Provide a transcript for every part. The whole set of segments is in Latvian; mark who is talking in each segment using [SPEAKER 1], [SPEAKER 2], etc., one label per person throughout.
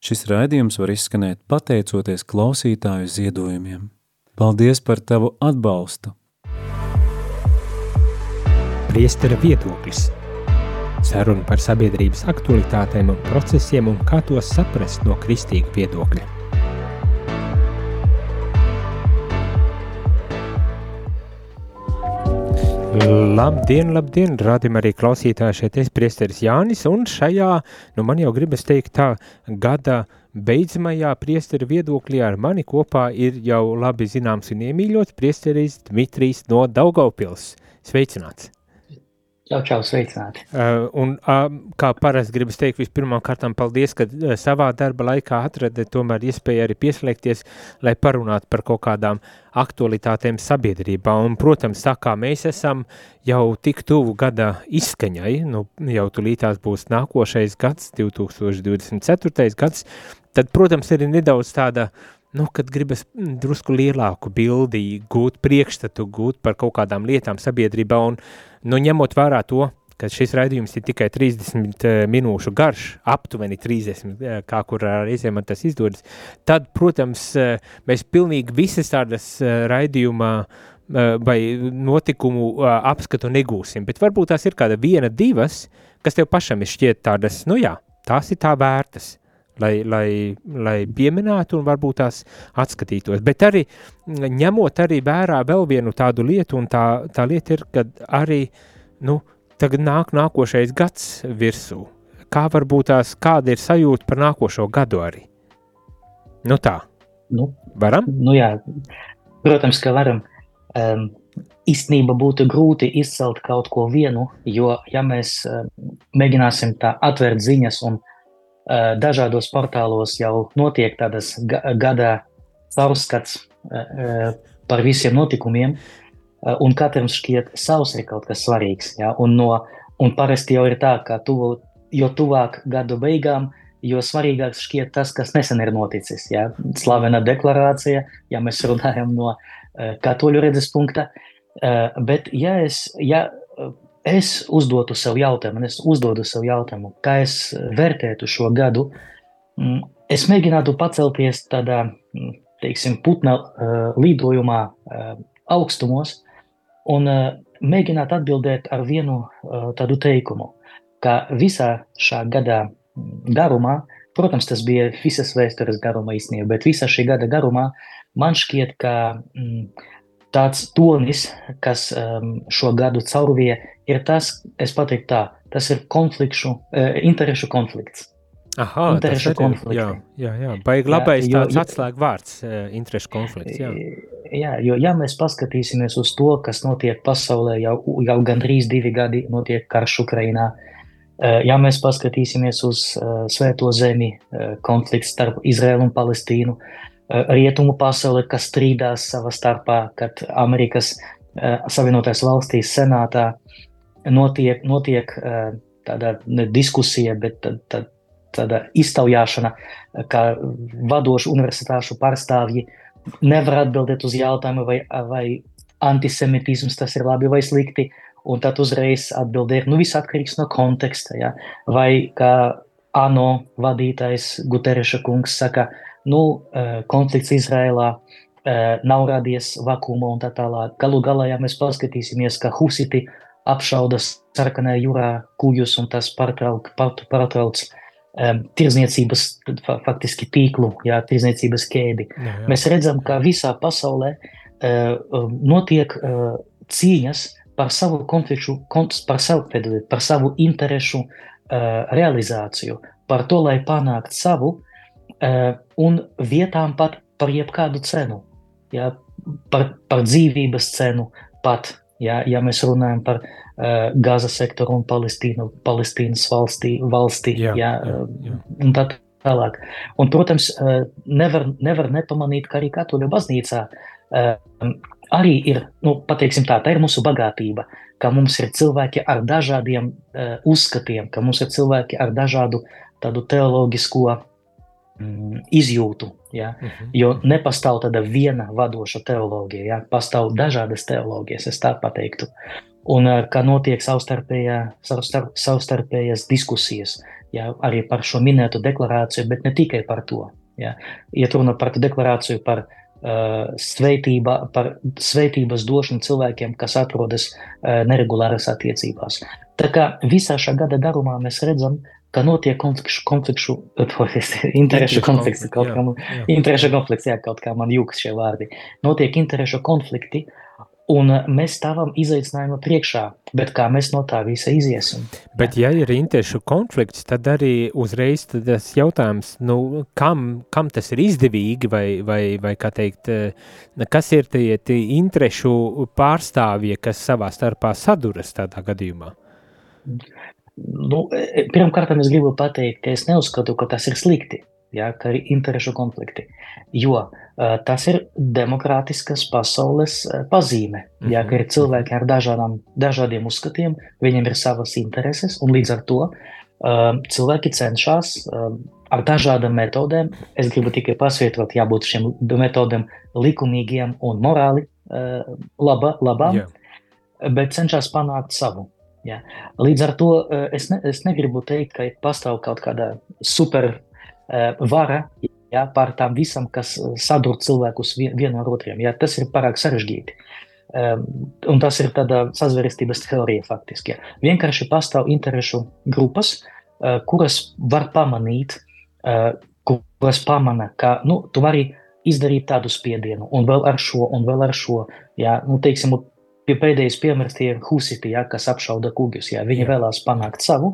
[SPEAKER 1] Šis raidījums var izskanēt pateicoties klausītāju ziedojumiem. Paldies par tavu atbalstu!
[SPEAKER 2] Priestera viedoklis Saruna par sabiedrības aktualitātēm un procesiem un kā tos saprast no kristīga viedokļa. Labdien, labdien, rādījumā arī klausītāji šeit es priesteris Jānis, un šajā, nu man jau gribas teikt tā, gada beidzamajā priestera viedoklī ar mani kopā ir jau labi zināms un iemīļots priesteris Dmitrijs no Daugaupils. Sveicināts!
[SPEAKER 3] Čau, čau, sveicināti.
[SPEAKER 2] Uh, un, uh, kā parasti gribas teikt, vispirmām kārtām paldies, ka uh, savā darba laikā atrada tomēr iespēju arī pieslēgties, lai parunātu par kaut kādām aktualitātēm sabiedrībā. Un, protams, tā kā mēs esam jau tik tuvu gada izskaņai, nu, jau tulītās būs nākošais gads, 2024. gads, tad, protams, ir nedaudz tāda nu, kad gribas drusku lielāku bildi, gūt priekšstatu, gūt par kaut kādām lietām sabiedrībā, un nu, ņemot vērā to, ka šis raidījums ir tikai 30 eh, minūšu garš, aptuveni 30, eh, kā kur reizē man tas izdodas, tad, protams, eh, mēs pilnīgi visas tādas raidījumā vai notikumu apskatu negūsim, bet varbūt tās ir kāda viena, divas, kas tev pašam ir šķiet tādas, nu jā, tās ir tā vērtas lai, lai, lai pieminētu un varbūt tās atskatītos. Bet arī ņemot arī vērā vēl vienu tādu lietu, un tā, tā lieta ir, ka arī, nu, tagad nāk nākošais gads virsū. Kā varbūt tās, kāda ir sajūta par nākošo gadu arī? Nu tā.
[SPEAKER 3] Nu,
[SPEAKER 2] varam?
[SPEAKER 3] Nu jā, protams, ka varam. Um, īstenībā būtu grūti izcelt kaut ko vienu, jo, ja mēs uh, mēģināsim tā atvērt ziņas un dažādos portālos jau notiek tādas gada caurskats eh, par visiem notikumiem, eh, un katram šķiet savs ir kaut kas svarīgs. Ja? Un, no, un parasti jau ir tā, ka tuvu, jo tuvāk gadu beigām, jo svarīgāks šķiet tas, kas nesen ir noticis. Ja? Slavena deklarācija, ja mēs runājam no katoļu redzes punkta. Bet, ja, es, ja es uzdotu sev jautājumu, un es uzdodu sev jautājumu, kā es vērtētu šo gadu, mm, es mēģinātu pacelties tādā, mm, teiksim, putna uh, lidojumā uh, augstumos un uh, mēģināt atbildēt ar vienu tādu teikumu, ka visā šā gada mm, garumā, protams, tas bija visas vēstures garumā īstenībā, bet visā šī gada garumā man šķiet, ka mm, tāds tonis, kas um, šo gadu caurvīja, ir tas, es pateiktu tā, tas ir konflikšu, uh, interešu konflikts.
[SPEAKER 2] Aha, interešu konflikts. Jā, jā, jā. baigi labais jā, tāds atslēga vārds, uh, interešu konflikts. Jā.
[SPEAKER 3] jā, jo ja mēs paskatīsimies uz to, kas notiek pasaulē jau, jau gandrīz divi gadi, notiek karš Ukrainā, uh, ja mēs paskatīsimies uz uh, Svēto zemi, uh, konflikts starp Izraēlu un Palestīnu, uh, rietumu pasauli, kas strīdās savā starpā, kad Amerikas uh, Savienotais valstīs senātā notiek, notiek eh, tāda diskusija, bet tā, tāda iztaujāšana, ka vadošu universitāšu pārstāvji nevar atbildēt uz jautājumu, vai, vai antisemitisms tas ir labi vai slikti, un tad uzreiz atbildēt, nu viss atkarīgs no konteksta, ja? vai kā ANO vadītājs Gutereša kungs saka, nu, eh, konflikts Izrēlā eh, nav radies vakumā un tā tālāk. Galu galā, ja mēs paskatīsimies, ka husiti apšauda sarkanajā jūrā kuģus un tas pārtrauc, pārtrauc um, tirzniecības faktiski tīklu, jā, tirzniecības ķēdi. Jā, jā. Mēs redzam, ka visā pasaulē uh, notiek uh, cīņas par savu konfliktu, par savu, par savu interešu uh, realizāciju, par to, lai panāktu savu uh, un vietām pat par jebkādu cenu. Jā, par, par dzīvības cenu pat Ja, ja mēs runājam par uh, Gaza sektoru un Palestīnu, Palestīnas valstī, valstī jā, ja, jā, jā. un tā tālāk. Un, protams, uh, nevar, nevar nepamanīt, ka arī katoļu baznīcā uh, arī ir, nu, pateiksim tā, tā ir mūsu bagātība, ka mums ir cilvēki ar dažādiem uh, uzskatiem, ka mums ir cilvēki ar dažādu tādu teoloģisko izjūtu. Ja? Uh mhm. -huh. Jo nepastāv tāda viena vadoša teoloģija, ja? pastāv dažādas teoloģijas, es tā pateiktu. un kā notiek savstarpējā, savstarp, savstarpējas diskusijas ja, arī par šo minēto deklarāciju, bet ne tikai par to. Ja. Iet runa par deklarāciju par uh, sveitība, par sveitības došanu cilvēkiem, kas atrodas uh, neregulāras attiecībās. Tā kā visā šā gada garumā mēs redzam, ka notiek konflikšu, konflikšu interešu konflikts, kaut kā man, interešu konflikts, jā, kaut kā man jūkas šie vārdi. Notiek interešu konflikti, un mēs stāvam izaicinājuma priekšā, bet kā mēs no tā visa iziesim?
[SPEAKER 2] Bet ja ir interešu konflikts, tad arī uzreiz tas jautājums, nu, kam, kam tas ir izdevīgi, vai, vai, vai kā teikt, kas ir tie, tie interešu pārstāvji, kas savā starpā saduras tādā gadījumā?
[SPEAKER 3] Nu, e, pirmkārt, es gribu pateikt, ka es neuzskatu, ka tas ir slikti, ja, ka ir interešu konflikti. Jo uh, tas ir demokrātiskas pasaules uh, pazīme. Ja, ka ir mhm. cilvēki ar dažādām, dažādiem uzskatiem, viņiem ir savas intereses, un līdz ar to uh, cilvēki cenšas uh, ar dažādām metodēm. Es gribu tikai pasvietot, jābūt šiem metodēm likumīgiem un morāli uh, laba, labām, yeah. bet cenšas panākt savu. Ja. Līdz ar to eh, es, ne, es negribu teikt, ka pastāv kaut kāda super uh, vara ja, pār tām visam, kas eh, sadur cilvēkus vienu ar otriem. Ja. Tas ir pārāk sarežģīti. Um, un tas ir tāda sazvērestības teorija faktiski. Ja. Vienkārši pastāv interešu grupas, kuras var pamanīt, kuras pamana, ka nu, tu vari izdarīt tādu spiedienu, un vēl ar šo, un vēl ar šo. Ja, nu, teiksim, Pie pēdējais piemērs tie ir husiti, ja, kas apšauda kuģus. Ja. Viņi vēlās panākt savu,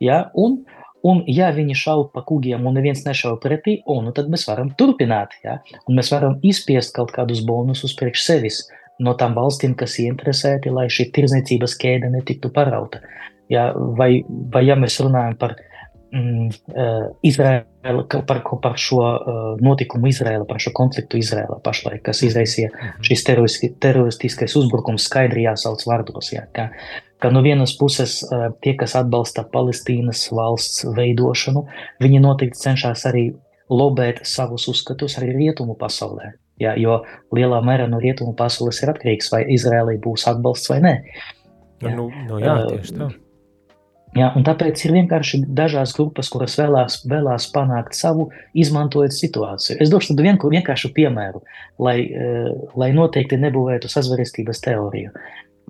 [SPEAKER 3] ja, un, un ja viņi šauj pa kuģiem un neviens nešauj pretī, un, nu, tad mēs varam turpināt. Ja, un mēs varam izspiest kaut kādus bonusus priekš sevis no tām valstīm, kas ieinteresēti, lai šī tirdzniecības ķēde netiktu parauta. Ja, vai, vai ja mēs runājam par uh, Izraela, par, par šo uh, notikumu Izraela, par šo konfliktu Izraela pašlaik, kas izraisīja mhm. šis teroristiskais uzbrukums skaidri jāsauc vārdos. Jā, ka, ka no vienas puses uh, tie, kas atbalsta Palestīnas valsts veidošanu, viņi noteikti cenšas arī lobēt savus uzskatus arī rietumu pasaulē. Jā, jo lielā mērā no rietumu pasaules ir atkarīgs, vai Izrēlai būs atbalsts vai nē.
[SPEAKER 2] Jā, nu, nu, jā tieši tā.
[SPEAKER 3] Ja, tāpēc ir vienkārši dažādas grupas, kuras vēlās, vēlās panākt savu, izmantojot situāciju. Es došu tādu vienku, vienkāršu piemēru, lai, eh, lai noteikti nebūvētu sazvērestības teoriju.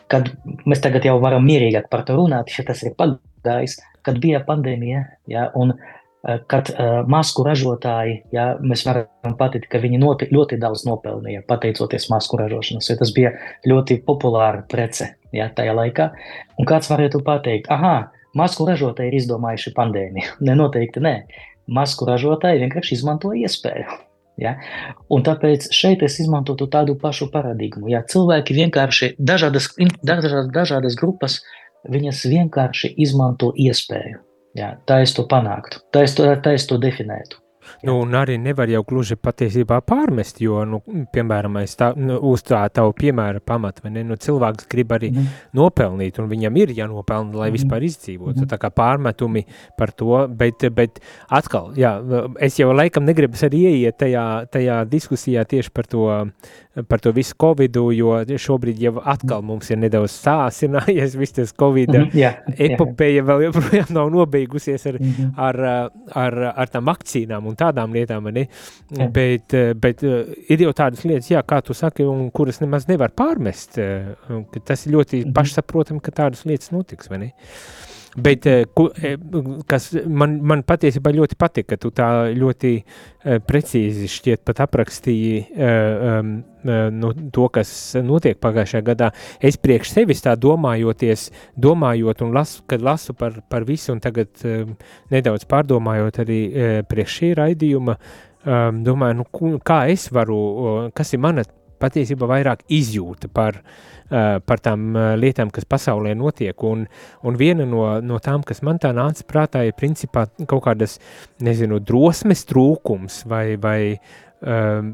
[SPEAKER 3] Kad mēs tagad jau varam mierīgāk par to runāt, ja tas ir pagājis, kad bija pandēmija, ja, un eh, kad uh, masku ražotāji, ja, mēs varam pateikt, ka viņi noti, ļoti daudz nopelnīja pateicoties masku ražošanas, jo tas bija ļoti populāra prece ja, tajā laikā. Un kāds varētu pateikt, ah, Masku ražotāji ir izdomājuši pandēmiju. Ne, noteikti nē. Masku ražotāji vienkārši izmanto iespēju. Ja? Un tāpēc šeit es izmantotu tādu pašu paradigmu. Ja? Cilvēki vienkārši, dažādas, dažādas, dažādas grupas, viņas vienkārši izmanto iespēju. Ja? Tā es to panāktu, tā es to, tā es to definētu.
[SPEAKER 2] Nu, un arī nevar jau gluži patiesībā pārmest, jo, nu, piemēram, tā, nu, uz tā tavu piemēra pamata, vai ne, nu, cilvēks grib arī mm. nopelnīt, un viņam ir jānopelna, lai mm. vispār izdzīvot. Mm. Tā kā pārmetumi par to, bet, bet atkal, jā, es jau laikam negribas arī ieiet tajā, tajā diskusijā tieši par to, par to visu covidu, jo šobrīd jau atkal mums ir nedaudz sāsinājies viss tas covid mm -hmm, yeah, epopeja vēl joprojām nav nobeigusies ar, mm -hmm. ar, ar, ar, ar tām vakcīnām un tādām lietām? Jā. Bet, bet ir jau tādas lietas, jā, kā tu saki, un kuras nemaz nevar pārmest, tas ir ļoti mm -hmm. pašsaprotam, ka tādas lietas notiks, ne? Bet eh, ku, eh, kas man, man patiesībā ļoti patika, ka tu tā ļoti uh, precīzi šķiet pat aprakstīji um, nu, to, kas notiek pagājušajā gadā. Es priekš sevis tā domājoties, domājot un lasu, kad lasu par, par visu un tagad uh, nedaudz pārdomājot arī uh, priekš šī raidījuma, um, domāju, nu, kā es varu, kas ir mana patiesībā vairāk izjūta par uh, Eh, par tām eh, lietām, kas pasaulē notiek. Un, un viena no, no tām, kas man tā nāca prātā, ir principā kaut kādas, nezinu, drosmes trūkums vai, vai um,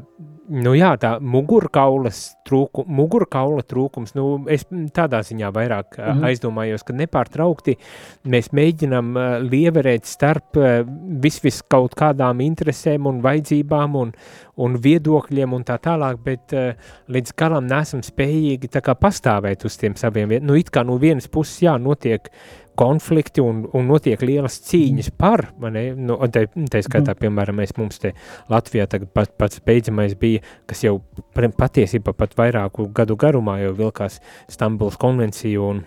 [SPEAKER 2] nu jā, tā mugurkaulas trūku, mugurkaula trūkums, nu, es tādā ziņā vairāk mm -hmm. aizdomājos, ka nepārtraukti mēs mēģinam uh, lieverēt starp uh, vis, vis kaut kādām interesēm un vajadzībām un, un viedokļiem un tā tālāk, bet uh, līdz galam nesam spējīgi tā kā pastāvēt uz tiem saviem. Nu, it kā no vienas puses, jā, notiek konflikti un, un notiek lielas cīņas par, mani, nu, te, te skaitā, mhm. piemēram, mēs mums te Latvijā tagad pat, pats beidzamais bija, kas jau patiesībā pat vairāku gadu garumā jau vilkās Stambuls konvenciju un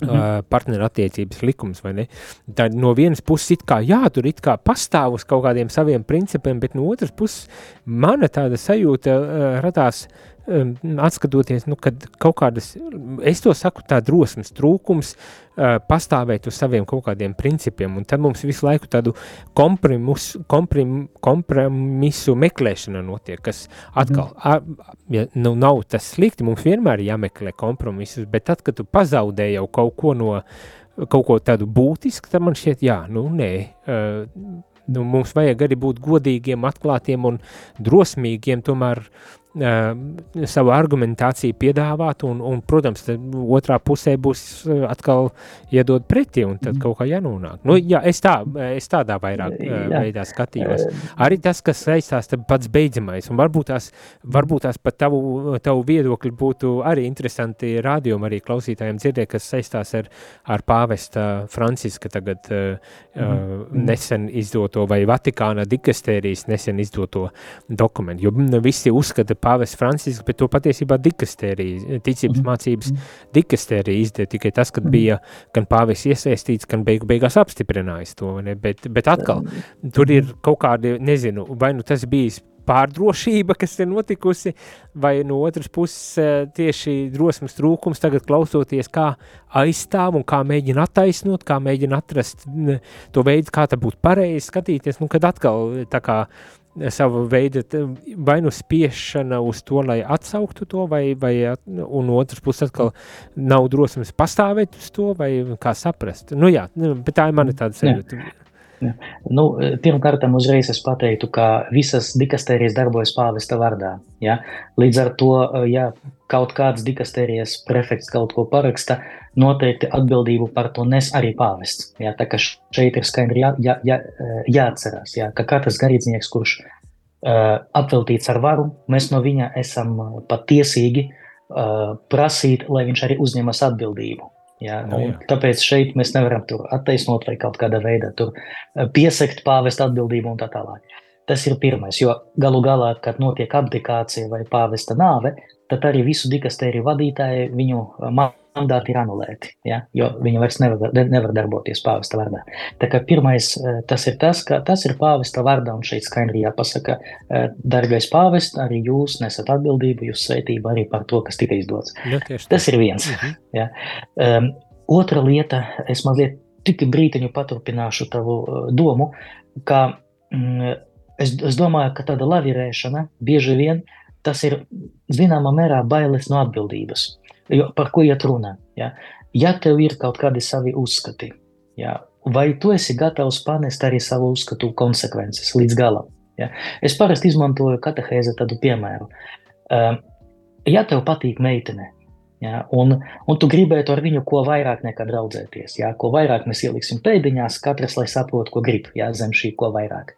[SPEAKER 2] Mm -hmm. partnerattiecības likums, vai ne? Tā no vienas puses it kā, jā, tur it kā pastāv uz kaut kādiem saviem principiem, bet no otras puses mana tāda sajūta uh, radās atskatoties, nu, kad kaut kādas, es to saku, tā drosmes trūkums uh, pastāvēt uz saviem kaut kādiem principiem, un tad mums visu laiku tādu komprimus, komprim, kompromisu meklēšana notiek, kas atkal, mm. a, ja, nu, nav tas slikti, mums vienmēr jāmeklē kompromisus, bet tad, kad tu pazaudē jau kaut ko no, kaut ko tādu būtisku, tad man šķiet, jā, nu, nē, uh, nu, mums vajag arī būt godīgiem, atklātiem un drosmīgiem, tomēr savu argumentāciju piedāvāt, un, un protams, otrā pusē būs atkal iedod pretī, un tad mhm. kaut kā jānonāk. Nu, jā, es, tā, es tādā vairāk jā. veidā skatījos. Arī tas, kas saistās pats beidzamais, un varbūt tās, varbūt tās pat tavu, tavu viedokļi būtu arī interesanti rādījumi arī klausītājiem dzirdēt, kas saistās ar, ar pāvesta Franciska tagad mm -hmm. nesen izdoto vai Vatikāna dikastērijas nesen izdoto dokumentu, jo visi uzskata pāvests Francisks, bet to patiesībā dikastērija, ticības mm. mācības dikastērija izdeva tikai tas, kad bija gan pāvests iesaistīts, gan beigu beigās apstiprinājis to, ne? Bet, bet atkal, tur ir kaut kādi, nezinu, vai nu tas bijis pārdrošība, kas ir notikusi, vai no otras puses eh, tieši drosmes trūkums tagad klausoties, kā aizstāv un kā mēģina attaisnot, kā mēģina atrast to veidu, kā tā būtu pareizi skatīties, nu, kad atkal tā kā sava veida vai nu spiešana uz to, lai atsauktu to, vai, vai un otrs puses atkal nav drosmes pastāvēt uz to, vai kā saprast. Nu jā, bet tā ir mana tāda sajūta.
[SPEAKER 3] Ja. Nu, Pirmkārt, uzreiz es pateiktu, ka visas dikastērijas darbojas pāvesta vārdā. Ja? Līdz ar to, ja kaut kāds dikastērijas prefekts kaut ko paraksta, noteikti atbildību par to nes arī pāvests. Ja? Tā kā šeit ir skaidri jā, jā, jā, jāatcerās, ja? ka katrs garīdznieks, kurš uh, apveltīts ar varu, mēs no viņa esam patiesīgi uh, prasīt, lai viņš arī uzņemas atbildību. Jā, no, jā. Tāpēc šeit mēs nevaram tur attaisnot vai kaut kādā veidā eh, piesakt pāvesta atbildību un tā tālāk. Tas ir pirmais, jo galu galā, kad notiek abdikācija vai pāvesta nāve, tad arī visu dikastēriju vadītāji viņu eh, mandāti ir anulēti, ja? jo viņi vairs nevar, nevar darboties pāvesta vārdā. Tā kā pirmais eh, tas ir tas, ka tas ir pāvesta vārdā, un šeit skaidri jāpasaka, dargais pāvest, arī jūs nesat atbildību, jūs svētību arī par to, kas tika izdots. Ja, tas ir viens. Uh -huh. ja? um, otra lieta, es mazliet tik brītiņu paturpināšu tavu uh, domu, ka mm, es, es domāju, ka tāda lavirēšana bieži vien tas ir zināmā mērā bailes no atbildības. Jo, par ko iet runa? Ja? ja tev ir kaut kādi savi uzskati, ja? vai tu esi gatavs panest arī savu uzskatu konsekvences līdz galam? Ja? Es parasti izmantoju katehēzi tādu piemēru. Um, ja tev patīk meitene, ja, un, un tu gribētu ar viņu ko vairāk nekā draudzēties, ja, ko vairāk mēs ieliksim pēdiņās, katrs lai saprot, ko grib, ja, zem šī ko vairāk.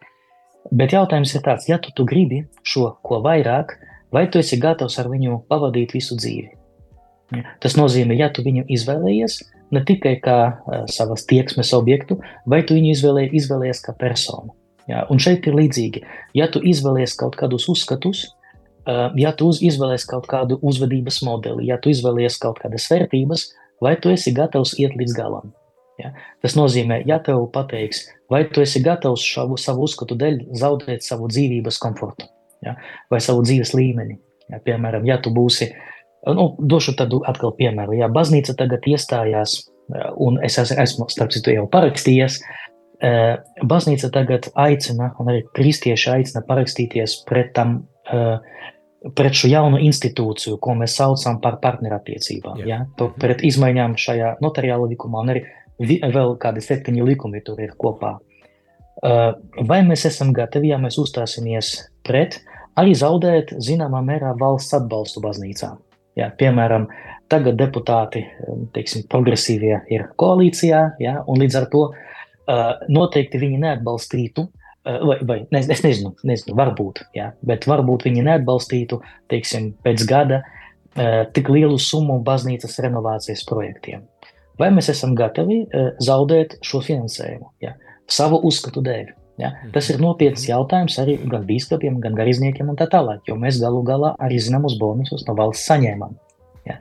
[SPEAKER 3] Bet jautājums ir tāds, ja tu, tu gribi šo ko vairāk, vai tu esi gatavs ar viņu pavadīt visu dzīvi? Tas nozīmē, ja tu viņu izvēlējies ne tikai kā uh, savas tieksmes objektu, vai tu viņu izvēlē, izvēlējies kā personu. Ja? Un šeit ir līdzīgi. Ja tu izvēlējies kaut kādus uzskatus, uh, ja tu izvēlējies kaut kādu uzvedības modeli, ja tu izvēlējies kaut kādas vērtības, vai tu esi gatavs iet līdz galam. Ja? Tas nozīmē, ja tev pateiks, vai tu esi gatavs šavu, savu uzskatu dēļ zaudēt savu dzīvības komfortu ja? vai savu dzīves līmeni. Ja? Piemēram, ja tu būsi Nu, došu tādu atkal piemēru. Jā, baznīca tagad iestājās, eh, un es esmu, starp citu, jau parakstījies. Eh, baznīca tagad aicina, un arī kristieši aicina parakstīties pret, tam, eh, pret šo jaunu institūciju, ko mēs saucam par partnerattiecībām. Jā. Jā, mhm. pret izmaiņām šajā notariāla likumā, un arī vēl kādi septiņi likumi tur ir kopā. Vai mēs esam gatavi, ja mēs uzstāsimies pret, arī zaudēt zināmā mērā valsts atbalstu baznīcām? Ja, piemēram, tagad deputāti, teiksim, progresīvie ir koalīcijā, ja, un līdz ar to uh, noteikti viņi neatbalstītu, uh, vai, vai ne, es nezinu, nezinu, varbūt, ja, bet varbūt viņi neatbalstītu, teiksim, pēc gada tik lielu summu baznīcas renovācijas projektiem. Vai mēs esam gatavi zaudēt šo finansējumu ja? savu uzskatu dēļ? Ja? Tas ir nopietns mhm. jautājums arī gan biskupiem, gan garizniekiem un tā tālāk, jo mēs galu galā arī zināmus bonusus no valsts saņēmām. Ja?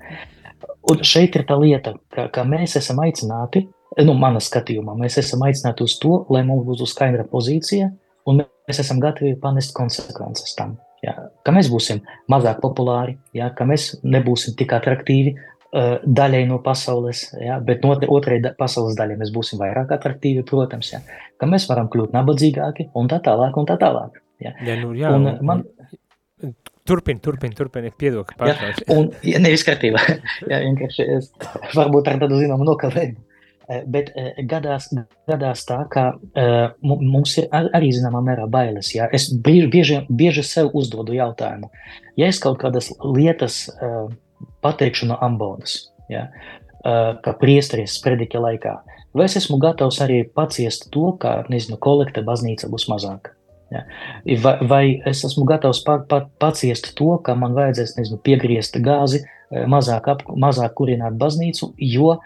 [SPEAKER 3] Un šeit ir tā lieta, ka, ka mēs esam aicināti, nu, manā skatījumā, mēs esam aicināti uz to, lai mums būtu skaidra pozīcija, un mēs esam gatavi panest konsekvences tam. Ja? Ka mēs būsim mazāk populāri, ja? ka mēs nebūsim tik attraktīvi daļai no pasaules, ja? bet no otrai pasaules daļai mēs būsim vairāk attraktīvi, protams, ja? ka mēs varam kļūt nabadzīgāki un tā tālāk un tā tālāk. Ja?
[SPEAKER 2] Ja, nu, jā, un, man, Turpini, turpini, turpini, piedod, ka
[SPEAKER 3] pārtrauc. Ja, un, ja nevis kārtībā, ja, vienkārši es varbūt ar tādu zināmu nokavējumu. Eh, bet eh, gadās, gadās tā, ka mums ir ar, arī zināmā mērā bailes. Ja? Es bieži, bieži sev uzdodu jautājumu, ja es kaut kādas lietas uh, pateikšu no ambonas, ja? uh, kā priesteris sprediķa laikā, vai es esmu gatavs arī paciest to, ka, nezinu, kolekta baznīca būs mazāka. Ja. Vai, vai es esmu gatavs pa, pa, paciest to, ka man vajadzēs nezinu, piegriezt gāzi, eh, mazāk, ap, mazāk kurināt baznīcu, jo uh,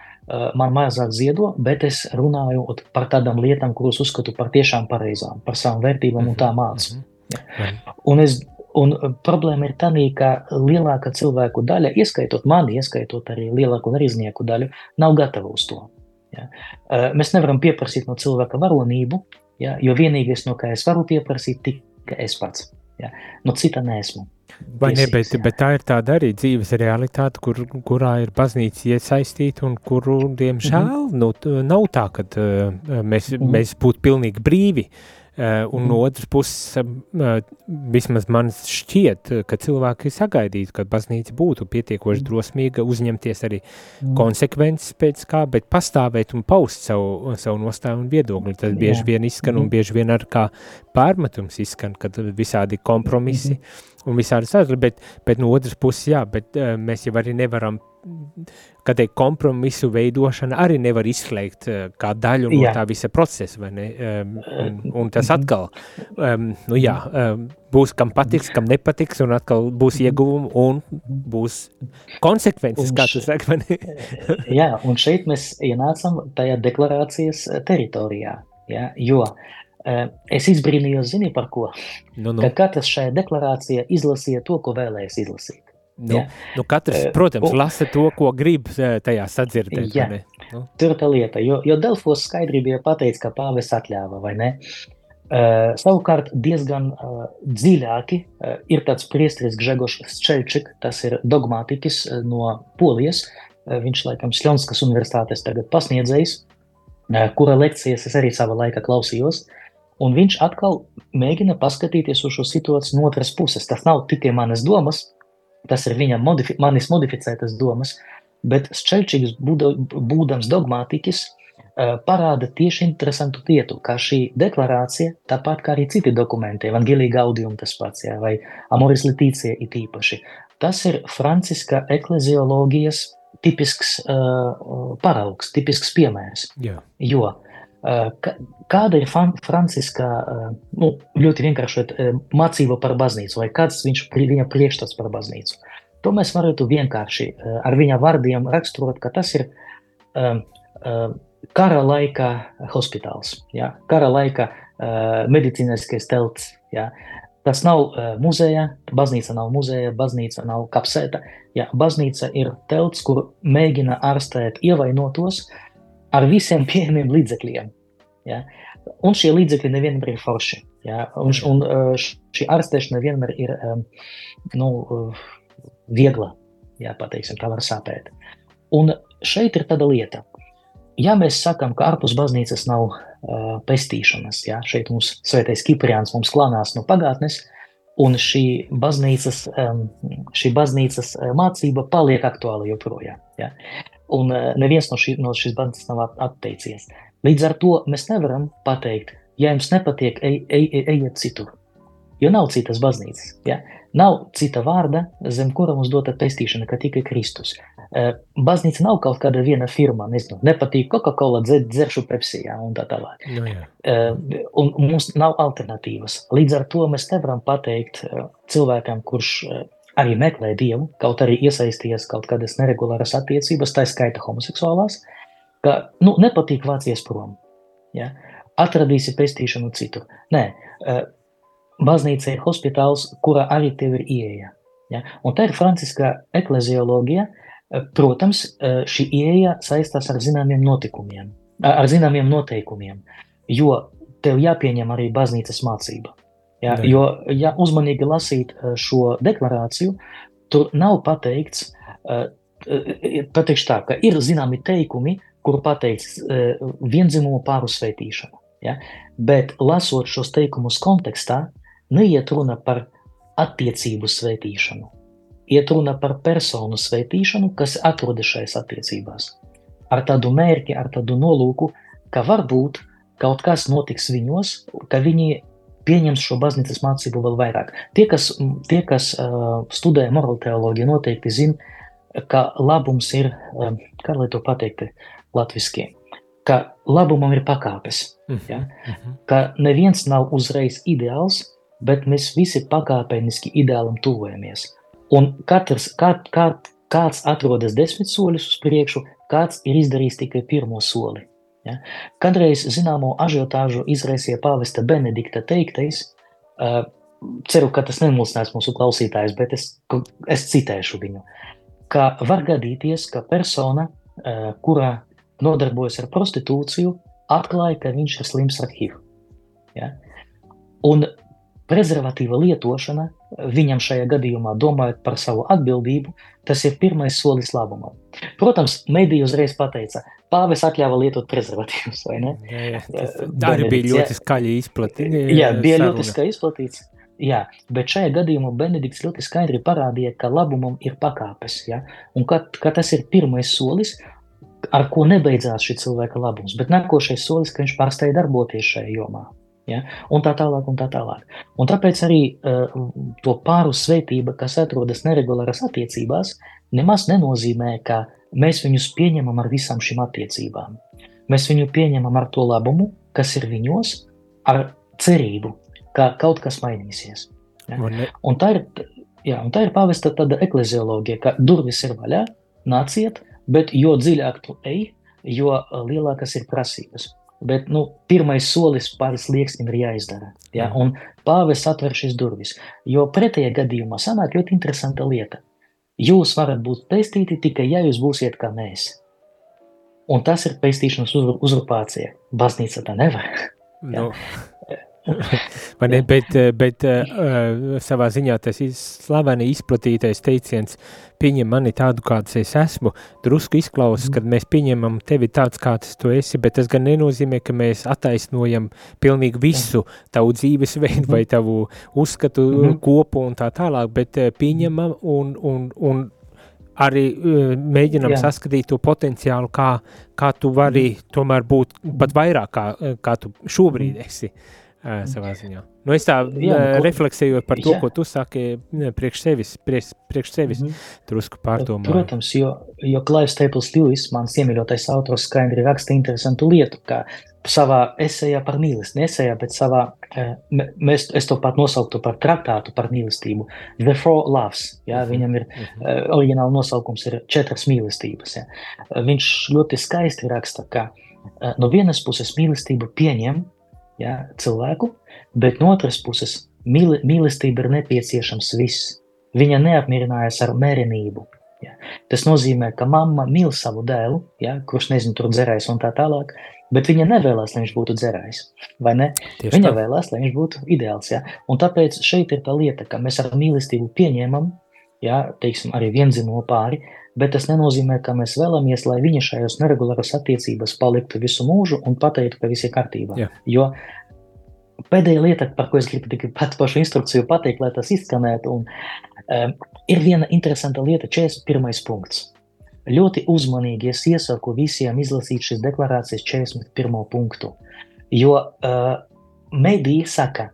[SPEAKER 3] man mazāk ziedo, bet es runāju par tādām lietām, kuras uzskatu par tiešām pareizām, par savām vērtībām un tā mācu. Mhm. Ja. Un, es, un problēma ir tā, ka lielāka cilvēku daļa, ieskaitot mani, ieskaitot arī lielāku riznieku daļu, nav gatava uz to. Ja. Uh, mēs nevaram pieprasīt no cilvēka varonību, Ja? Jo vienīgais, no kā es varu pieprasīt, tikai es pats. Ja? No cita nesmu.
[SPEAKER 2] Vai ne, bet, bet tā ir tāda arī dzīves realitāte, kur, kurā ir baznīca iesaistīta un kuru, diemžēl, mm -hmm. nu, nav tā, ka uh, mēs, mm -hmm. mēs būtu pilnīgi brīvi Uh, un mm. no otras puses, uh, vismaz man šķiet, ka cilvēki sagaidītu, ka baznīca būtu pietiekoši mm. drosmīga, uzņemties arī mm. konsekvences pēc kā, bet pastāvēt un paust savu, savu nostāju un viedokli. Tas bieži vien izskan un bieži vien ar kā pārmetums izskan, kad visādi kompromisi -hmm. un visādi sadali, bet, bet no otras puses, jā, bet mēs jau arī nevaram ka te kompromisu veidošana arī nevar izslēgt uh, kā daļu no jā. tā visa procesa, vai ne? Um, un, un tas atkal, um, nu jā, um, būs kam patiks, kam nepatiks, un atkal būs ieguvumi un būs konsekvences, un kā tu saki, vai ne?
[SPEAKER 3] jā, un šeit mēs ienācam tajā deklarācijas teritorijā, jā, jo uh, es izbrīnījos, zini par ko? Nu, nu. Ka katrs šajā deklarācijā izlasīja to, ko vēlējas izlasīt.
[SPEAKER 2] Nu, ja. nu katrs, protams, uh, lasa to, ko grib tajā sadzirdēt.
[SPEAKER 3] Ja. Nu. Tur tā lieta, jo, jo Delfos skaidri bija pateicis, ka pāvis atļāva, vai ne? Uh, savukārt diezgan uh, dziļāki uh, ir tāds priesteris Gžegošs Ščelčik, tas ir dogmātiķis uh, no Polijas, uh, viņš laikam Šļonskas universitātes tagad pasniedzējs, uh, kura lekcijas es arī sava laika klausījos, un viņš atkal mēģina paskatīties uz šo situāciju no otras puses. Tas nav tikai manas domas, tas ir viņa modifi manis modificētas domas, bet Ščelčīgs, būdams dogmātiķis, parāda tieši interesantu lietu, ka šī deklarācija, tāpat kā arī citi dokumenti, Evangelija Gaudium tas pats, jā, vai Amoris Litīcija it īpaši, tas ir franciska eklezioloģijas tipisks uh, paraugs, tipisks piemērs. Jā. Jo uh, Kāda ir Franciska, nu, ļoti vienkāršot, mācība par baznīcu, vai kāds viņš, viņa priekšstats par baznīcu? To mēs varētu vienkārši ar viņa vārdiem raksturot, ka tas ir kara laika hospitāls, ja? kara laika medicīniskais telts. Ja? Tas nav muzeja, baznīca nav muzeja, baznīca nav kapsēta. Ja, baznīca ir telts, kur mēģina ārstēt ievainotos, uh, ar visiem pieejamiem līdzekļiem. Ja? Un šie līdzekļi nevienmēr ir forši. Ja? Un, un šī ārstēšana vienmēr ir nu, viegla, ja pateiksim, tā var sāpēt. Un šeit ir tāda lieta. Ja mēs sakām, ka ārpus baznīcas nav uh, pestīšanas, ja? šeit mums svētais Kipriāns mums klānās no pagātnes, un šī baznīcas, um, šī baznīcas mācība paliek aktuāla joprojām. Ja? Un eh, neviens no, šī, no šīs bandas nav atteicies. Līdz ar to mēs nevaram pateikt, ja jums nepatīk, ej, ej, ej, ejiet citur. Jo nav citas baznīcas. Ja? Nav cita vārda, zem kura mums dota pestīšana, ka tikai Kristus. Eh, baznīca nav kaut kāda viena firma, nezinu, nepatīk Coca-Cola, dzer, dzeršu Pepsi jā, un tā tālāk. No, nu jā. Eh, un mums nav alternatīvas. Līdz ar to mēs nevaram pateikt cilvēkam, kurš arī meklē dievu, kaut arī iesaistījies kaut kādas neregulāras attiecības, tā skaita homoseksuālās, ka nu, nepatīk vācies prom. Ja? Atradīsi pestīšanu citur. Nē, uh, baznīca ir hospitāls, kurā arī tev ir ieeja. Ja? Un tā ir franciskā eklezioloģija. Protams, šī ieeja saistās ar zināmiem notikumiem, ar zināmiem noteikumiem, jo tev jāpieņem arī baznīcas mācība. Ja? Ne. Jo, ja uzmanīgi lasīt šo deklarāciju, tur nav pateikts, pateikšu tā, ka ir zināmi teikumi, kur pateikts vienzimumu pāru sveitīšana. Ja? Bet lasot šos teikumus kontekstā, neiet runa par attiecību svētīšanu. Iet runa par personu svētīšanu, kas atrodas šajās attiecībās. Ar tādu mērķi, ar tādu nolūku, ka varbūt kaut kas notiks viņos, ka viņi pieņems šo baznīcas mācību vēl vairāk. Tie, kas, tie, kas uh, studē moralu teoloģiju, noteikti zina, ka labums ir, uh, kā lai to pateikt latviski, ka labumam ir pakāpes. Mhm, ja? Mhm. Ka neviens nav uzreiz ideāls, bet mēs visi pakāpeniski ideālam tuvojamies. Un katrs, kā, kā, kāds atrodas desmit soļus uz priekšu, kāds ir izdarījis tikai pirmo soli. Ja? Kadreiz zināmo ažiotāžu izraisīja pāvesta Benedikta teiktais, uh, ceru, ka tas nemulsinās mūsu klausītājs, bet es, es citēšu viņu, ka var gadīties, ka persona, uh, kurā nodarbojas ar prostitūciju, atklāja, ka viņš ir slims ar HIV. Ja? Un prezervatīva lietošana viņam šajā gadījumā, domājot par savu atbildību, tas ir pirmais solis labumam. Protams, mediji uzreiz pateica, pāvis atļāva lietot prezervatīvus, vai ne? Jā, jā,
[SPEAKER 2] tas arī bija ļoti skaļi izplatīts.
[SPEAKER 3] Jā, bija saruna. ļoti skaļi izplatīts. Jā, bet šajā gadījumā Benedikts ļoti skaidri parādīja, ka labumam ir pakāpes, ja? un ka, ka tas ir pirmais solis, ar ko nebeidzās šī cilvēka labums, bet nākošais solis, ka viņš pārstāja darboties šajā jomā. Ja? Un tā tālāk, un tā tālāk. Un tāpēc arī uh, to pāru svētība, kas atrodas neregulāras attiecībās, nemaz nenozīmē, ka mēs viņus pieņemam ar visām šīm attiecībām. Mēs viņu pieņemam ar to labumu, kas ir viņos, ar cerību, ka kaut kas mainīsies. Ja? Un tā ir, jā, un tā ir pavesta tāda eklezioloģija, ka durvis ir vaļā, nāciet, bet jo dziļāk tu ej, jo lielākas ir prasības. Bet nu, pirmais solis pāri slieksnim ir jāizdara. Ja? Un pāvis atver šīs durvis. Jo pretējā gadījumā sanāk ļoti interesanta lieta. Jūs varat būt pestīti tikai, ja jūs būsiet kā mēs. Un tas ir pestīšanas uzurpācija. Baznīca tā nevar. Ja? Nu,
[SPEAKER 2] ne, bet, eh, bet uh, savā ziņā tas slaveni izplatītais teiciens pieņem mani tādu, kāds es esmu, drusku izklausas, mm. kad mēs pieņemam tevi tāds, kāds tu esi, bet tas gan nenozīmē, ka mēs attaisnojam pilnīgi visu tavu dzīvesveidu vai tavu uzskatu mm. kopu un tā tālāk, bet pieņemam un, un, un arī mēģinam Jā. saskatīt to potenciālu, kā, kā tu vari mm. tomēr būt pat vairāk, kā, kā tu šobrīd esi. Uh, savā ziņā. Nu, es tā jā, nu, refleksēju par to, jā. ko tu saki priekš sevis, priekš, priekš sevis mm -hmm. drusku pārdomāju.
[SPEAKER 3] Protams, jo, jo Clive Staples Lewis, mans iemīļotais autors, skaidri raksta interesantu lietu, ka savā esejā par mīlestību, nesējā, bet savā, mēs, es to pat nosauktu par traktātu par mīlestību, The Four Loves, jā, mm -hmm. viņam ir, mm -hmm. oriģināla nosaukums ir četras mīlestības, jā. Viņš ļoti skaisti raksta, ka no vienas puses mīlestību pieņem, ja, cilvēku, bet no otras puses mīl, mīlestība ir nepieciešams viss. Viņa neapmierinājās ar mērenību. Ja. Tas nozīmē, ka mamma mīl savu dēlu, ja, kurš nezinu, tur dzerājis un tā tālāk, bet viņa nevēlas, lai viņš būtu? Tieši viņa tā. vēlās, lai viņš būtu ideāls. Ja. Un tāpēc šeit ir tā lieta, ka mēs ar mīlestību pieņemam, ja, teiksim, arī vienzimumu pāri, bet tas nenozīmē, ka mēs vēlamies, lai viņa šajos neregulāras attiecībās paliktu visu mūžu un pateiktu, ka viss ir kārtībā. Jā. Jo pēdējā lieta, par ko es gribu tikai pat pašu instrukciju pateikt, lai tas izskanētu, un, um, ir viena interesanta lieta, 41. punkts. Ļoti uzmanīgi es iesaku visiem izlasīt šīs deklarācijas 41. punktu, jo uh, mediji saka,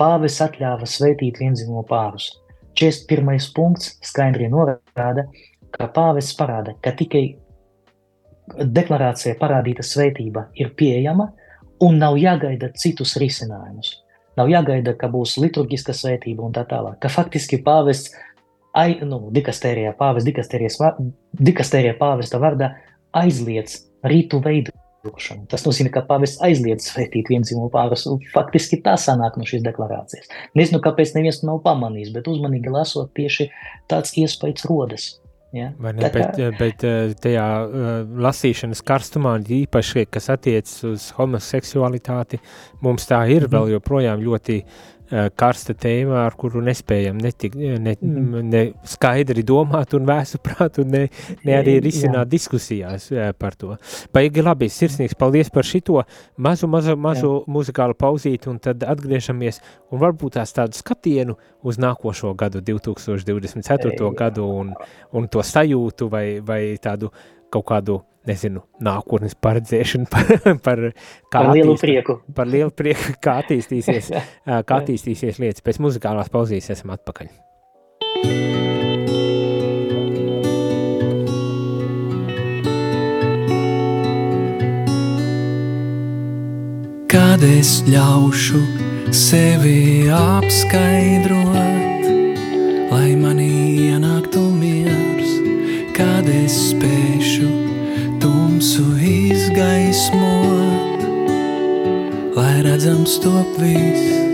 [SPEAKER 3] pāvis atļāva sveitīt vienzimumu pārus. 41. punkts skaidri norāda, ka pāvests parāda, ka tikai deklarācijā parādīta svētība ir pieejama un nav jāgaida citus risinājumus. Nav jāgaida, ka būs liturgiska svētība un tā tālāk. Ka faktiski pāvests ai, nu, dikastērijā pāvis, dikastērijā pāvesta vārdā aizliedz rītu veidošanu. Tas nozīmē, ka pāvis aizliedz svētīt vienzimumu pārus. Faktiski tā sanāk no šīs deklarācijas. Nezinu, kāpēc neviens to nav pamanījis, bet uzmanīgi lasot tieši tāds iespējas rodas. Ja?
[SPEAKER 2] Ne, kā... bet, bet tajā uh, lasīšanas karstumā, īpaši, kas attiecas uz homoseksualitāti, mums tā ir mm -hmm. vēl joprojām ļoti uh, Eh, karsta tēma, ar kuru nespējam netik, ne, mm. ne skaidri domāt un vēsu prāt, un ne, ne arī risināt Jā. diskusijās eh, par to. Baigi labi, sirsnīgs paldies par šito mazu, mazu, mazu Jā. muzikālu pauzīti, un tad atgriežamies, un varbūt tās tādu skatienu uz nākošo gadu, 2024. Jā. gadu, un, un to sajūtu, vai, vai tādu kaut kādu nezinu, nākotnes paredzēšanu, par, par,
[SPEAKER 3] kā par lielu prieku.
[SPEAKER 2] Par lielu prieku, kā attīstīsies, kā attīstīsies lietas. Pēc muzikālās pauzīs esam atpakaļ.
[SPEAKER 4] Kad es ļaušu sevi apskaidrot, lai manī ienāktu miers, kad es spēšu lai redzams top viss.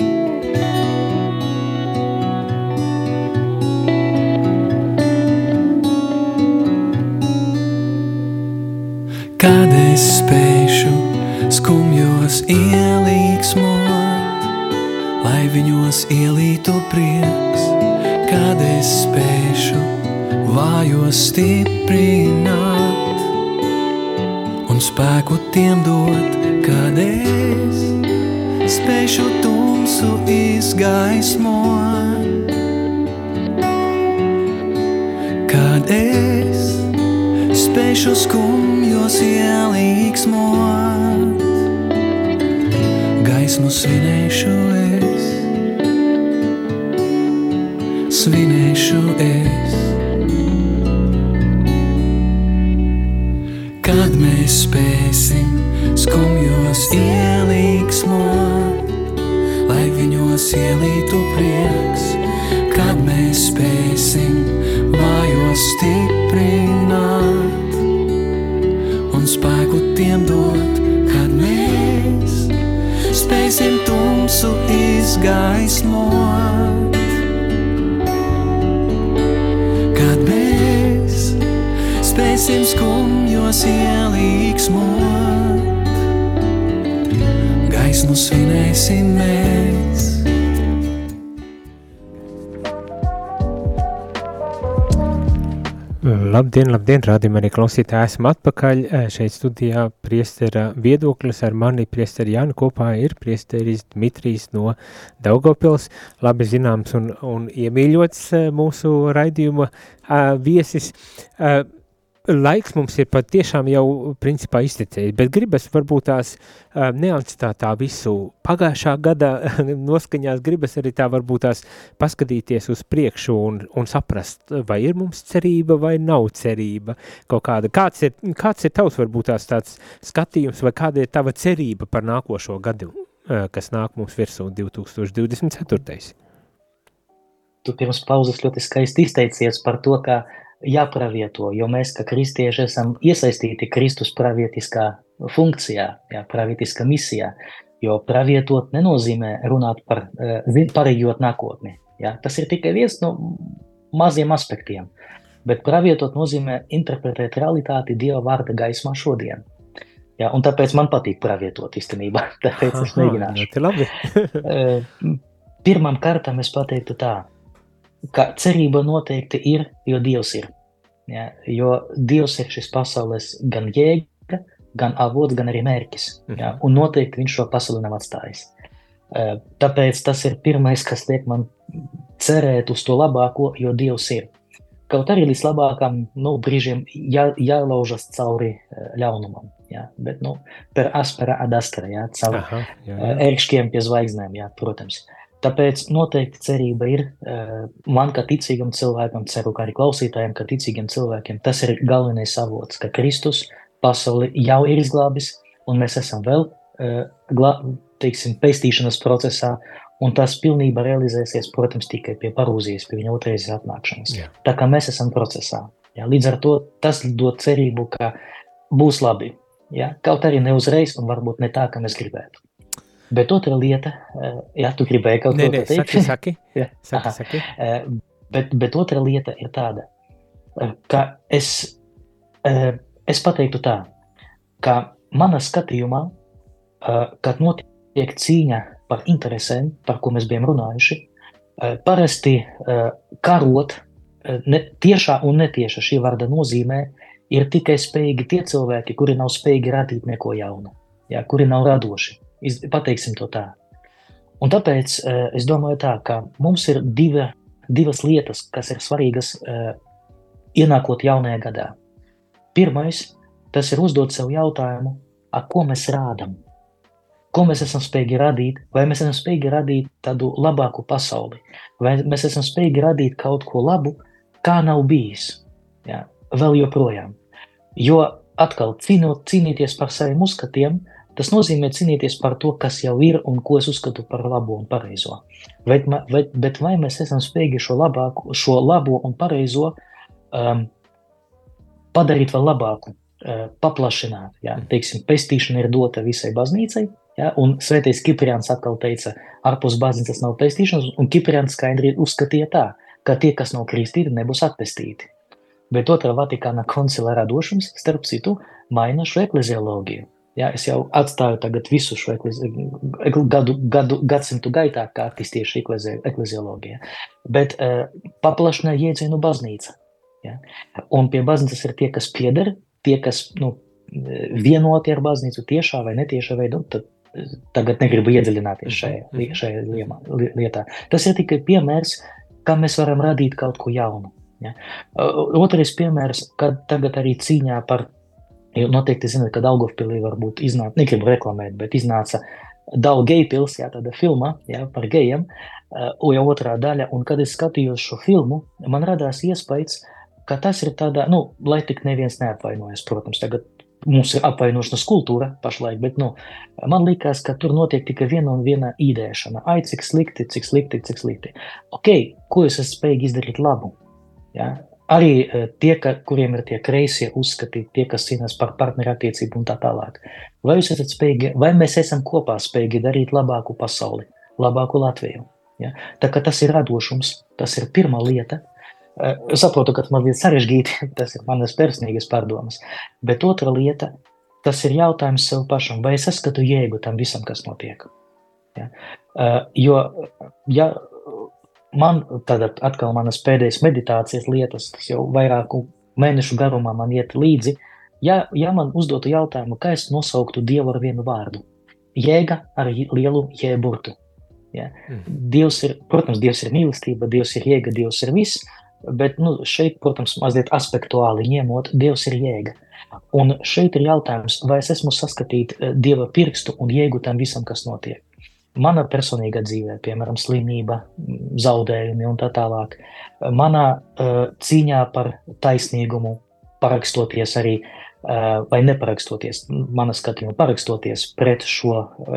[SPEAKER 4] Es spēšu skumjos ielīgsmot, lai viņos ielītu prieks, kad es spēšu vājos stiprināt un spēku tiem dot, kad es spēšu tumsu izgaismot. Kad es spēšu skumjos ielīgsmot, gaismu svinēšu es, svinēšu es. kad mēs spēsim skumjos ielīgsmot, lai viņos ielītu prieks, kad mēs spēsim vājos stiprināt un spēku tiem dot, kad mēs spēsim tumsu izgaismot. Gaismu svinēsim mēs.
[SPEAKER 2] Labdien, labdien, rādījumā arī klausītāji, esmu atpakaļ šeit studijā priestera viedoklis ar mani priesteri Jānu kopā ir priesteris Dmitrijs no Daugavpils, labi zināms un, un iemīļots mūsu raidījuma viesis. Laiks mums ir patiešām jau principā iztecējis, bet gribas varbūt tās uh, neatstāt tā visu pagājušā gada noskaņās, gribas arī tā varbūt tās paskatīties uz priekšu un, un saprast, vai ir mums cerība vai nav cerība kaut kāda. Kāds ir, kāds ir tavs varbūt tās tāds skatījums vai kāda ir tava cerība par nākošo gadu, uh, kas nāk mums virsū 2024.
[SPEAKER 3] Tu pirms pauzes ļoti skaisti izteicies par to, ka uh, jāpravieto, jo mēs, kā kristieši, esam iesaistīti Kristus pravietiskā funkcijā, jā, pravietiskā misijā, jo pravietot nenozīmē runāt par, eh, pareģot nākotni. Jā. Tas ir tikai viens no maziem aspektiem, bet pravietot nozīmē interpretēt realitāti Dieva vārda gaismā šodien. Jā, un tāpēc man patīk pravietot īstenībā, tāpēc es mēģināšu. Eh, pirmam kārtam es pateiktu tā, ka cerība noteikti ir, jo Dievs ir. Ja, jo Dievs ir šis pasaules gan jēga, gan avots, gan arī mērķis. Ja, mhm. un noteikti viņš šo pasauli nav atstājis. Tāpēc tas ir pirmais, kas liek man cerēt uz to labāko, jo Dievs ir. Kaut arī līdz labākam nu, brīžiem jā, jālaužas cauri ļaunumam. Ja, bet nu, per aspera ad astra, ja, caur jā, jā. ērkšķiem pie zvaigznēm, ja, protams. Uh, Tāpēc noteikti cerība ir eh, man, kā ticīgam cilvēkam, ceru, ka arī klausītājiem, kā ticīgiem cilvēkiem, tas ir galvenais avots, ka Kristus pasauli jau ir izglābis, un mēs esam vēl, eh, teiksim, pestīšanas procesā, un tas pilnībā realizēsies, protams, tikai pie parūzijas, pie viņa otrreizes atnākšanas. Jā. Tā kā mēs esam procesā. Jā, līdz ar to tas dod cerību, ka būs labi. Jā, kaut arī ne uzreiz, un varbūt ne tā, kā mēs gribētu. Bet otra lieta, eh, ja tu gribēji kaut
[SPEAKER 2] ko pateikt, saki, saki.
[SPEAKER 3] ja. saki, saki. Eh, bet, bet otra lieta ir tāda, eh, ka es, es pateiktu tā, ka manā skatījumā, kad notiek cīņa par interesēm, par ko mēs bijām runājuši, parasti karot ne, tiešā un netieša šī vārda nozīmē ir tikai spējīgi tie cilvēki, kuri nav spējīgi radīt neko jaunu, jā, kuri nav radoši. Pateiksim to tā. Un tāpēc es domāju tā, ka mums ir divi, divas lietas, kas ir svarīgas ienākot jaunajā gadā. Pirmais, tas ir uzdot sev jautājumu, ko mēs rādām, ko mēs esam spējīgi radīt, vai mēs esam spējīgi radīt tādu labāku pasauli, vai mēs esam spējīgi radīt kaut ko labu, kā nav bijis. Jā, vēl joprojām. Jo atkal cīnot, cīnīties par saviem uzskatiem, tas nozīmē cīnīties par to, kas jau ir un ko es uzskatu par labo un pareizo. Bet, vai, bet vai mēs esam spējīgi šo, labāku, šo labo un pareizo um, padarīt vēl labāku, uh, paplašināt? Jā, teiksim, pestīšana ir dota visai baznīcai, Ja, un Svētais Kipriāns atkal teica, ārpus baznīcas nav pestīšanas, un Kipriāns skaidri uzskatīja tā, ka tie, kas nav kristīti, nebūs atpestīti. Bet otrā Vatikāna koncila radošums, starp citu, maina šo eklezioloģiju. Ja, es jau atstāju visu šo eklezi, gadu, gadu, gadsimtu gaitā, kā attīstīja šī eklezioloģija, bet uh, paplašina jēdzienu baznīca. Ja? Un pie baznīcas ir tie, kas pieder, tie, kas nu, vienoti ar baznīcu tiešā vai netiešā veidā, tad tagad negribu iedziļināties šajā, mhm. šajā lietā. Tas ir tikai piemērs, kā mēs varam radīt kaut ko jaunu. Ja? Otrais piemērs, kad tagad arī cīņā par, jo noteikti zināt, ka Daugavpilī varbūt iznāca, negribu reklamēt, bet iznāca geju pils, jā, tāda filma jā, par gejiem, jau otrā daļa, un kad es skatījos šo filmu, man radās iespējas, ka tas ir tādā, nu, lai tik neviens neapvainojas, protams, tagad mums ir apvainošanas kultūra pašlaik, bet nu, man liekas, ka tur notiek tikai viena un viena īdēšana. Ai, cik slikti, cik slikti, cik slikti. Ok, ko es esmu spējīgi izdarīt labu? Ja? Arī uh, tie, ka, kuriem ir tie kreisie uzskati, tie, kas cīnās par partnerattiecību un tā tālāk. Vai spējīgi, vai mēs esam kopā spējīgi darīt labāku pasauli, labāku Latviju? Ja? Tā tas ir radošums, tas ir pirmā lieta, Es saprotu, ka tas ir sarežģīti, tas ir manas personīgas pārdomas. Bet otra lieta, tas ir jautājums sev pašam, vai es saskatu jēgu tam visam, kas notiek. Ja? Jo, ja man tad atkal manas pēdējās meditācijas lietas, kas jau vairāku mēnešu garumā man iet līdzi, ja, ja man uzdotu jautājumu, kā es nosauktu Dievu ar vienu vārdu, jēga ar lielu jēburtu. Ja? Mm. Dievs ir, protams, Dievs ir mīlestība, Dievs ir jēga, Dievs ir viss, Bet nu, šeit, protams, mazliet aspektuāli ņemot, Dievs ir jēga. Un šeit ir jautājums, vai es esmu saskatīt eh, Dieva pirkstu un jēgu tam visam, kas notiek. Mana personīgā dzīvē, piemēram, slimība, zaudējumi un tā tālāk. Manā uh, cīņā par taisnīgumu, parakstoties arī uh, vai neparakstoties, manā skatījumā, parakstoties pret šo,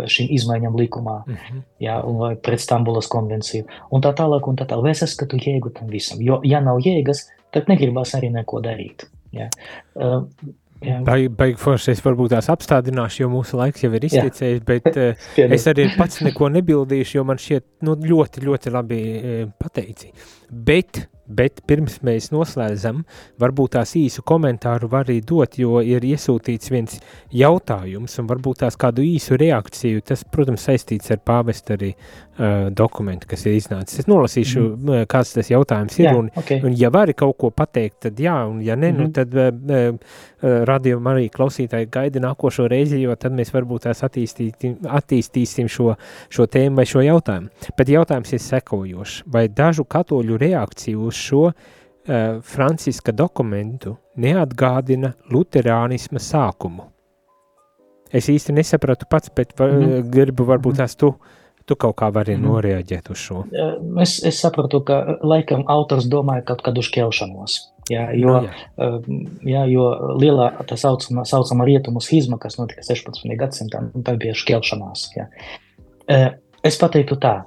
[SPEAKER 3] šīm izmaiņām likumā, mm -hmm. jā, vai pret Stambulas konvenciju, un tā tālāk, un tā tālāk. Es saskatu jēgu tam visam? Jo, ja nav jēgas, tad negribas arī neko darīt. Jā. Uh,
[SPEAKER 2] Baigi, baigi forši, es varbūt tās apstādināšu, jo mūsu laiks jau ir izteicējis, bet uh, es arī pats neko nebildīšu, jo man šķiet nu, ļoti, ļoti labi uh, pateici. Bet Bet pirms mēs noslēdzam, varbūt tās īsu komentāru var arī dot, jo ir iesūtīts viens jautājums, un varbūt tās kādu īsu reakciju. Tas, protams, saistīts ar pāvestu arī uh, dokumentu, kas ir iznācis. Es nolasīšu, mm. kāds tas jautājums ir, jā, un, okay. un ja vari kaut ko pateikt, tad jā, un ja ne, mm -hmm. nu mhm. tad uh, uh, radījuma arī klausītāji gaida nākošo reizi, jo tad mēs varbūt tās attīstīsim, attīstīsim šo, šo tēmu vai šo jautājumu. Bet jautājums ir sekojošs. Vai dažu katoļu reakciju uz šo uh, Franciska dokumentu neatgādina luterānisma sākumu. Es īsti nesapratu pats, bet var, mm -hmm. gribu varbūt tās tu, tu kaut kā vari mm -hmm. noreaģēt uz šo.
[SPEAKER 3] Es, es sapratu, ka laikam autors domāja kaut kādu šķelšanos. Jā, jo, no, jā. Jā, jo lielā tā saucamā, saucamā rietumu schizma, kas notika 16. gadsimtā, tā bija šķelšanās. Jā. Es pateiktu tā,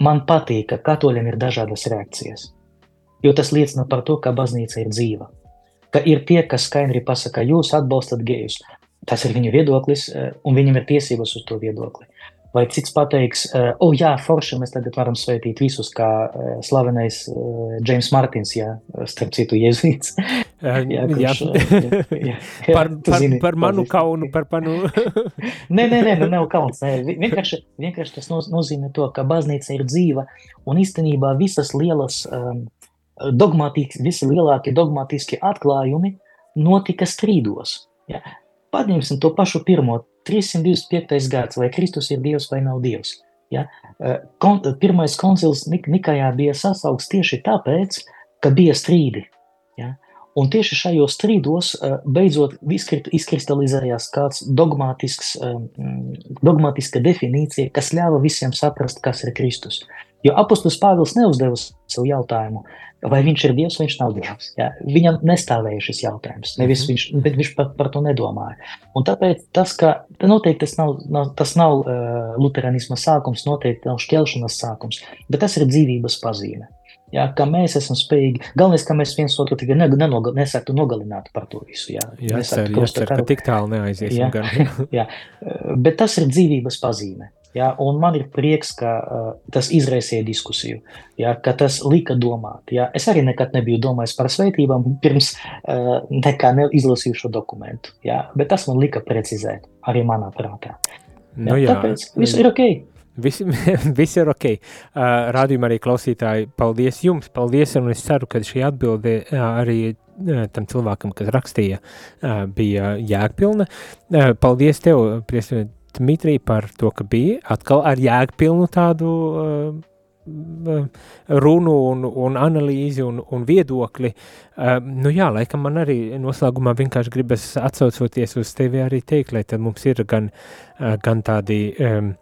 [SPEAKER 3] man patīk, ka katoļiem ir dažādas reakcijas. Jo tas liecina par to, ka baznīca ir dzīva. Ka ir tie, kas skaidri pasaka, jūs atbalstat gejus. Tas ir viņu viedoklis, un viņam ir tiesības uz to viedokli. Vai cits pateiks, uh, oh, jā, forši mēs tagad varam svētīt visus, kā uh, slavenais James Martins, jā, starp citu, jēzuīts.
[SPEAKER 2] jā, kurš, jā. jā, jā, par, par, zini, par manu kaunu, par manu.
[SPEAKER 3] nē, nē, nē, nu nav kauns. Nē. Vienkārši, vienkārši tas nozīmē to, ka baznīca ir dzīva un īstenībā visas lielas, um, dogmatiski, visi lielākie dogmatiskie atklājumi notika strīdos. Ja? Paņemsim to pašu pirmo 325. gads, vai Kristus ir Dievs vai nav Dievs. Ja? Kon, pirmais koncils Nik Nikajā bija sasaukts tieši tāpēc, ka bija strīdi. Ja? Un tieši šajos strīdos beidzot izkristalizējās kāds dogmatisks, dogmatiska definīcija, kas ļāva visiem saprast, kas ir Kristus. Jo apustulis Pāvils neuzdeva sev jautājumu, vai viņš ir Dievs vai viņš nav Dievs. Ja? Viņam nestāvēja šis jautājums, nevis mhm. viņš, bet viņš par, par to nedomāja. Un tāpēc tas, ka noteikti tas nav, nav, tas nav uh, luterānisma sākums, noteikti nav šķelšanas sākums, bet tas ir dzīvības pazīme. Jā, ka mēs esam spējīgi. Galvenais, ka mēs viens otru tikai ne, nenogal, nesāktu nogalināt par to visu. Jā,
[SPEAKER 2] jā cer, jā tik tālu neaiziesim. Jā,
[SPEAKER 3] jā, bet tas ir dzīvības pazīme. Ja, un man ir prieks, ka uh, tas izraisīja diskusiju, ja, ka tas lika domāt. Ja. Es arī nekad nebiju domājis par svētībām, pirms uh, nekā izlasīju šo dokumentu. Ja, bet tas man lika precizēt arī manā prātā.
[SPEAKER 2] Nu, jā,
[SPEAKER 3] tāpēc viss ir ok.
[SPEAKER 2] Visi, visi ir ok. Uh, Rādījumā arī klausītāji, paldies jums, paldies, un es ceru, ka šī atbilde uh, arī tam cilvēkam, kas rakstīja, bija jēgpilna. Paldies tev, priesi, Dmitrij, par to, ka bija atkal ar jēgpilnu tādu uh, runu un, un analīzi un, un viedokli. Uh, nu jā, laikam man arī noslēgumā vienkārši gribas atsaucoties uz tevi arī teikt, lai tad mums ir gan, uh, gan tādi, um,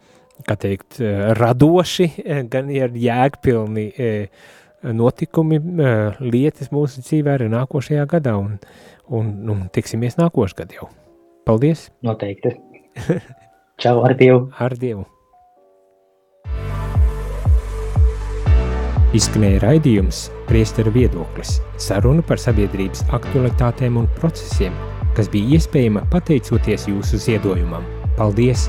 [SPEAKER 2] kā teikt, radoši, gan ir jēgpilni notikumi, lietas mūsu dzīvē arī nākošajā gadā un, un, un tiksimies nākošajā gadā jau. Paldies!
[SPEAKER 3] Noteikti! Čau, ar Dievu!
[SPEAKER 2] Ar Dievu! Izskanēja raidījums Priesteru viedoklis – saruna par sabiedrības aktualitātēm un procesiem, kas bija iespējama pateicoties jūsu ziedojumam. Paldies!